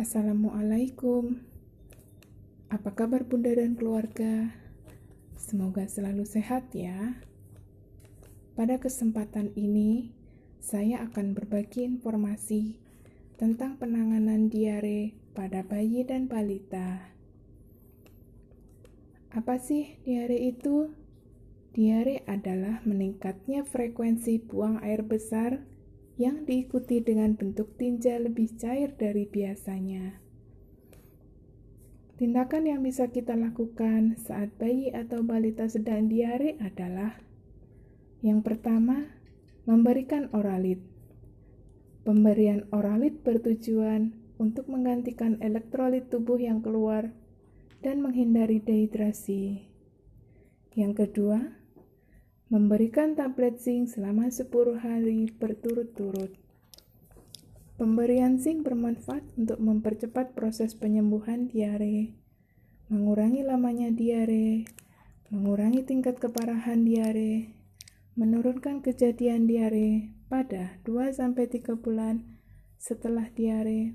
Assalamualaikum. Apa kabar Bunda dan keluarga? Semoga selalu sehat ya. Pada kesempatan ini, saya akan berbagi informasi tentang penanganan diare pada bayi dan balita. Apa sih diare itu? Diare adalah meningkatnya frekuensi buang air besar yang diikuti dengan bentuk tinja lebih cair dari biasanya. Tindakan yang bisa kita lakukan saat bayi atau balita sedang diare adalah yang pertama, memberikan oralit. Pemberian oralit bertujuan untuk menggantikan elektrolit tubuh yang keluar dan menghindari dehidrasi. Yang kedua, memberikan tablet zinc selama 10 hari berturut-turut. Pemberian zinc bermanfaat untuk mempercepat proses penyembuhan diare, mengurangi lamanya diare, mengurangi tingkat keparahan diare, menurunkan kejadian diare pada 2-3 bulan setelah diare,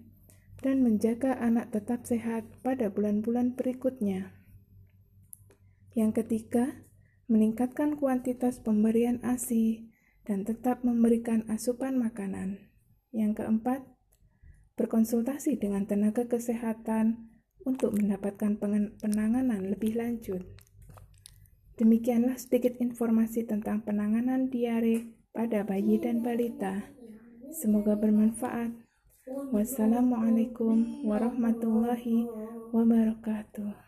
dan menjaga anak tetap sehat pada bulan-bulan berikutnya. Yang ketiga, meningkatkan kuantitas pemberian ASI, dan tetap memberikan asupan makanan. Yang keempat, berkonsultasi dengan tenaga kesehatan untuk mendapatkan penanganan lebih lanjut. Demikianlah sedikit informasi tentang penanganan diare pada bayi dan balita. Semoga bermanfaat. Wassalamualaikum warahmatullahi wabarakatuh.